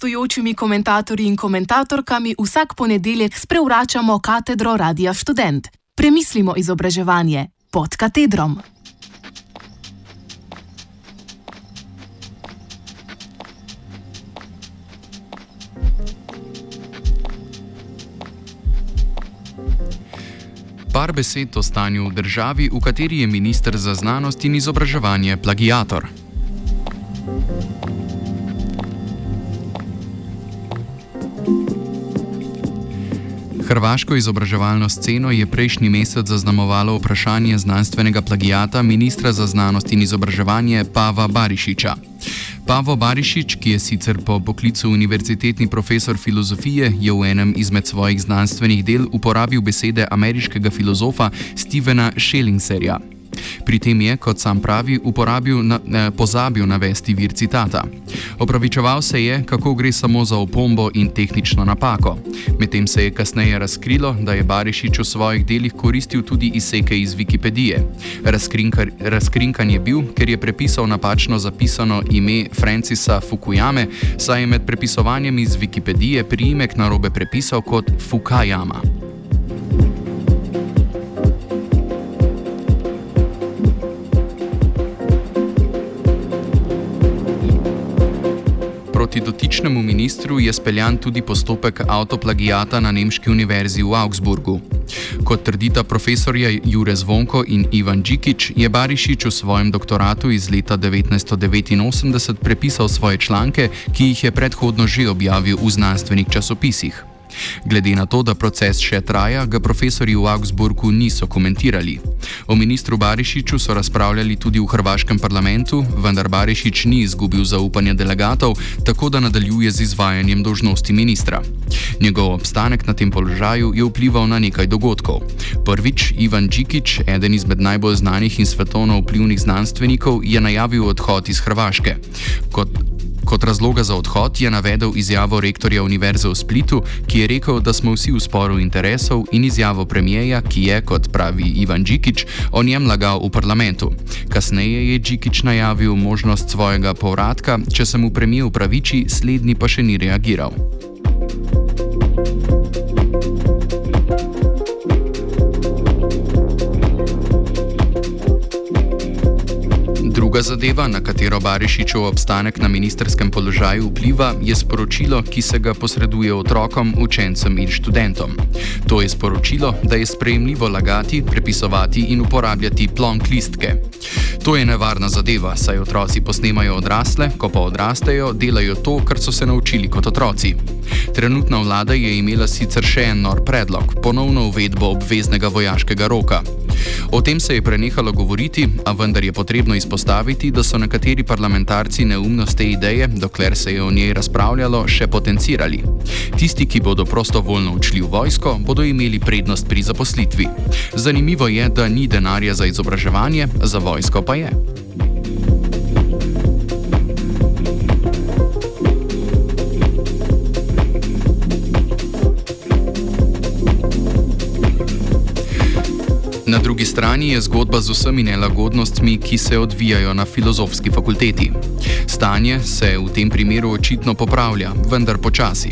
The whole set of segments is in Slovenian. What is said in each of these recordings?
gostujočimi komentatorji in komentatorkami vsak ponedeljek sprevračamo katedro Radia Student. Premislimo izobraževanje pod katedrom. Par besed o stanju v državi, v kateri je ministr za znanost in izobraževanje plagiator. Hrvaško izobraževalno sceno je prejšnji mesec zaznamovalo vprašanje znanstvenega plagijata ministra za znanost in izobraževanje Pava Barišiča. Pavo Barišič, ki je sicer po poklicu univerzitetni profesor filozofije, je v enem izmed svojih znanstvenih del uporabil besede ameriškega filozofa Stevena Schellingserja. Pri tem je, kot sam pravi, uporabil na, eh, pozabil navesti vir citata. Opravičeval se je, kako gre samo za opombo in tehnično napako. Medtem se je kasneje razkrilo, da je Barišič v svojih delih koristil tudi izseke iz Wikipedije. Razkrinkan je bil, ker je prepisal napačno zapisano ime Francisa Fukuyame, saj je med prepisovanjem iz Wikipedije priimek narobe prepisal kot Fukayama. Proti dotičnemu ministru je speljan tudi postopek avtoplagijata na Nemški univerzi v Augsburgu. Kot trdita profesorja Jure Zvonko in Ivan Džikič, je Barišič v svojem doktoratu iz leta 1989 prepisal svoje članke, ki jih je predhodno že objavil v znanstvenih časopisih. Glede na to, da proces še traja, ga profesori v Augsburgu niso komentirali. O ministru Barišiču so razpravljali tudi v hrvaškem parlamentu, vendar Barišič ni izgubil zaupanja delegatov, tako da nadaljuje z izvajanjem dožnosti ministra. Njegov obstanek na tem položaju je vplival na nekaj dogodkov. Prvič, Ivan Džikič, eden izmed najbolj znanih in svetovno vplivnih znanstvenikov, je najavil odhod iz Hrvaške. Kot Kot razloga za odhod je navedel izjavo rektorja Univerze v Splitu, ki je rekel, da smo vsi v sporu interesov, in izjavo premijeja, ki je, kot pravi Ivan Džikič, o njem lagal v parlamentu. Kasneje je Džikič najavil možnost svojega povratka, če se mu premijer upraviči, slednji pa še ni reagiral. Druga zadeva, na katero Barišičov obstanek na ministerskem položaju vpliva, je sporočilo, ki se ga posreduje otrokom, učencem in študentom. To je sporočilo, da je sprejemljivo lagati, prepisovati in uporabljati plonk listke. To je nevarna zadeva, saj otroci posnemajo odrasle, ko pa odrastejo, delajo to, kar so se naučili kot otroci. Trenutna vlada je imela sicer še en nor predlog: ponovno uvedbo obveznega vojaškega roka. O tem se je prenehalo govoriti, a vendar je potrebno izpostaviti, da so nekateri parlamentarci neumnost te ideje, dokler se je o njej razpravljalo, še potencirali. Tisti, ki bodo prostovoljno odšli v vojsko, bodo imeli prednost pri zaposlitvi. Zanimivo je, da ni denarja za izobraževanje, za vojsko pa je. Drugi strani je zgodba z vsemi nelagodnostmi, ki se odvijajo na filozofski fakulteti. Stanje se v tem primeru očitno popravlja, vendar počasi.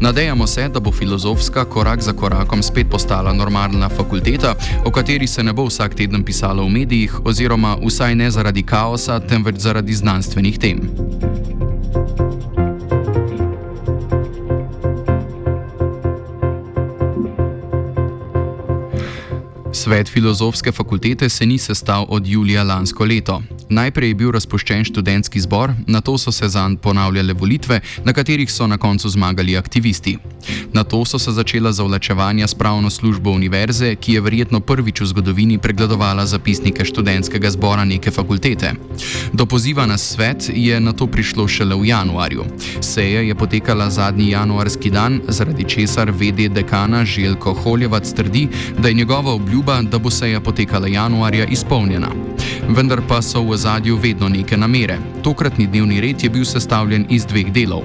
Nadejamo se, da bo filozofska korak za korakom spet postala normalna fakulteta, o kateri se ne bo vsak teden pisalo v medijih, oziroma vsaj ne zaradi kaosa, temveč zaradi znanstvenih tem. Svet filozofske fakultete se ni sestal od julija lansko leto. Najprej je bil razpuščen študentski zbor, na to so se zanj ponavljale volitve, na katerih so na koncu zmagali aktivisti. Na to so se začela zavlačevanja s pravno službo univerze, ki je verjetno prvič v zgodovini pregledovala zapisnike študentskega zbora neke fakultete. Do poziva na svet je na to prišlo šele v januarju. Seja je potekala zadnji januarski dan, zaradi česar VD dekana Željko Holjevac trdi, da je njegova obljuba, da bo seja potekala januarja, izpolnjena. Vendar pa so v ozadju vedno neke namere. Tokratni dnevni red je bil sestavljen iz dveh delov.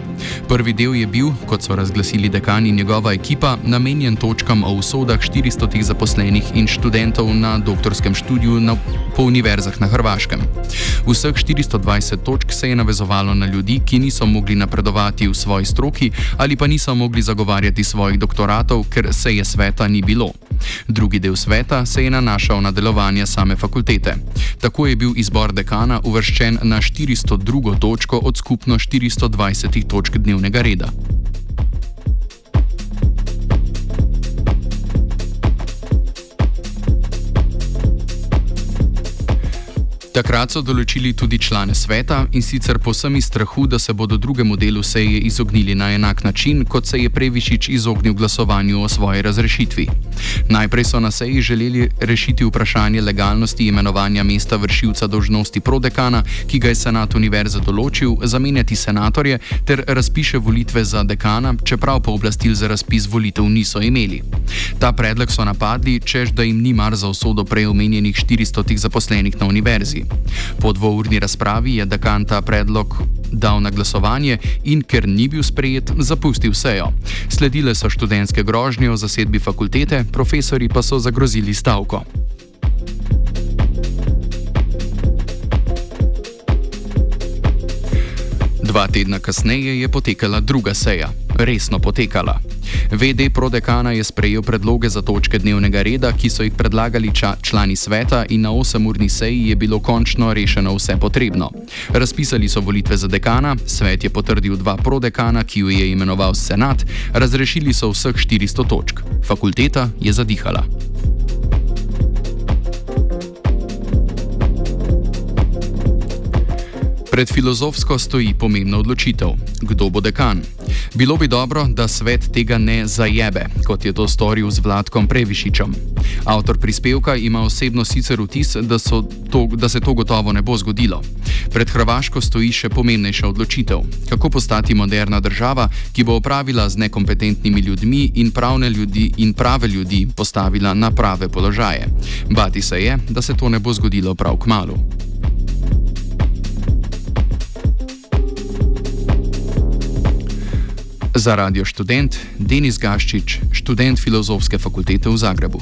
Prvi del je bil, kot so razglasili dekan in njegova ekipa, namenjen točkam o usodah 400 zaposlenih in študentov na doktorskem študiju na, po univerzah na Hrvaškem. Vseh 420 točk se je navezovalo na ljudi, ki niso mogli napredovati v svoji stroki ali pa niso mogli zagovarjati svojih doktoratov, ker se je sveta ni bilo. Drugi del sveta se je nanašal na delovanje same fakultete. Tako je bil izbor dekana uvrščen na 402. točko od skupno 420 točk dnevnega reda. Takrat so določili tudi člane sveta in sicer posem iz strahu, da se bodo drugemu delu seje izognili na enak način, kot se je Previšič izognil glasovanju o svoji razrešitvi. Najprej so na seji želeli rešiti vprašanje legalnosti imenovanja mesta vršilca dožnosti prodekana, ki ga je senat univerze določil, zamenjati senatorje ter razpiše volitve za dekana, čeprav pa oblastil za razpis volitev niso imeli. Ta predlog so napadli, čež da jim ni mar za usodo prej omenjenih 400 zaposlenih na univerzi. Po dvourni razpravi je dekan ta predlog dal na glasovanje in ker ni bil sprejet, zapustil sejo. Sledile so študentske grožnje o zasedbi fakultete, profesori pa so zagrozili stavko. Dva tedna kasneje je potekala druga seja, resno potekala. VD prodekana je sprejel predloge za točke dnevnega reda, ki so jih predlagali ča, člani sveta in na 8-urni seji je bilo končno rešeno vse potrebno. Razpisali so volitve za dekana, svet je potrdil dva prodekana, ki ju je imenoval senat, razrešili so vseh 400 točk. Fakulteta je zadihala. Pred filozofsko stoji pomembna odločitev: kdo bo dekan? Bilo bi dobro, da svet tega ne zajebe, kot je to storil z Vladkom Previšičem. Avtor prispevka ima osebno sicer vtis, da, to, da se to gotovo ne bo zgodilo. Pred Hrvaško stoji še pomembnejša odločitev: kako postati moderna država, ki bo opravila z nekompetentnimi ljudmi in, ljudi in prave ljudi postavila na prave položaje. Bati se je, da se to ne bo zgodilo prav k malu. Za radio študent Denis Gaščič, študent filozofske fakultete v Zagrebu.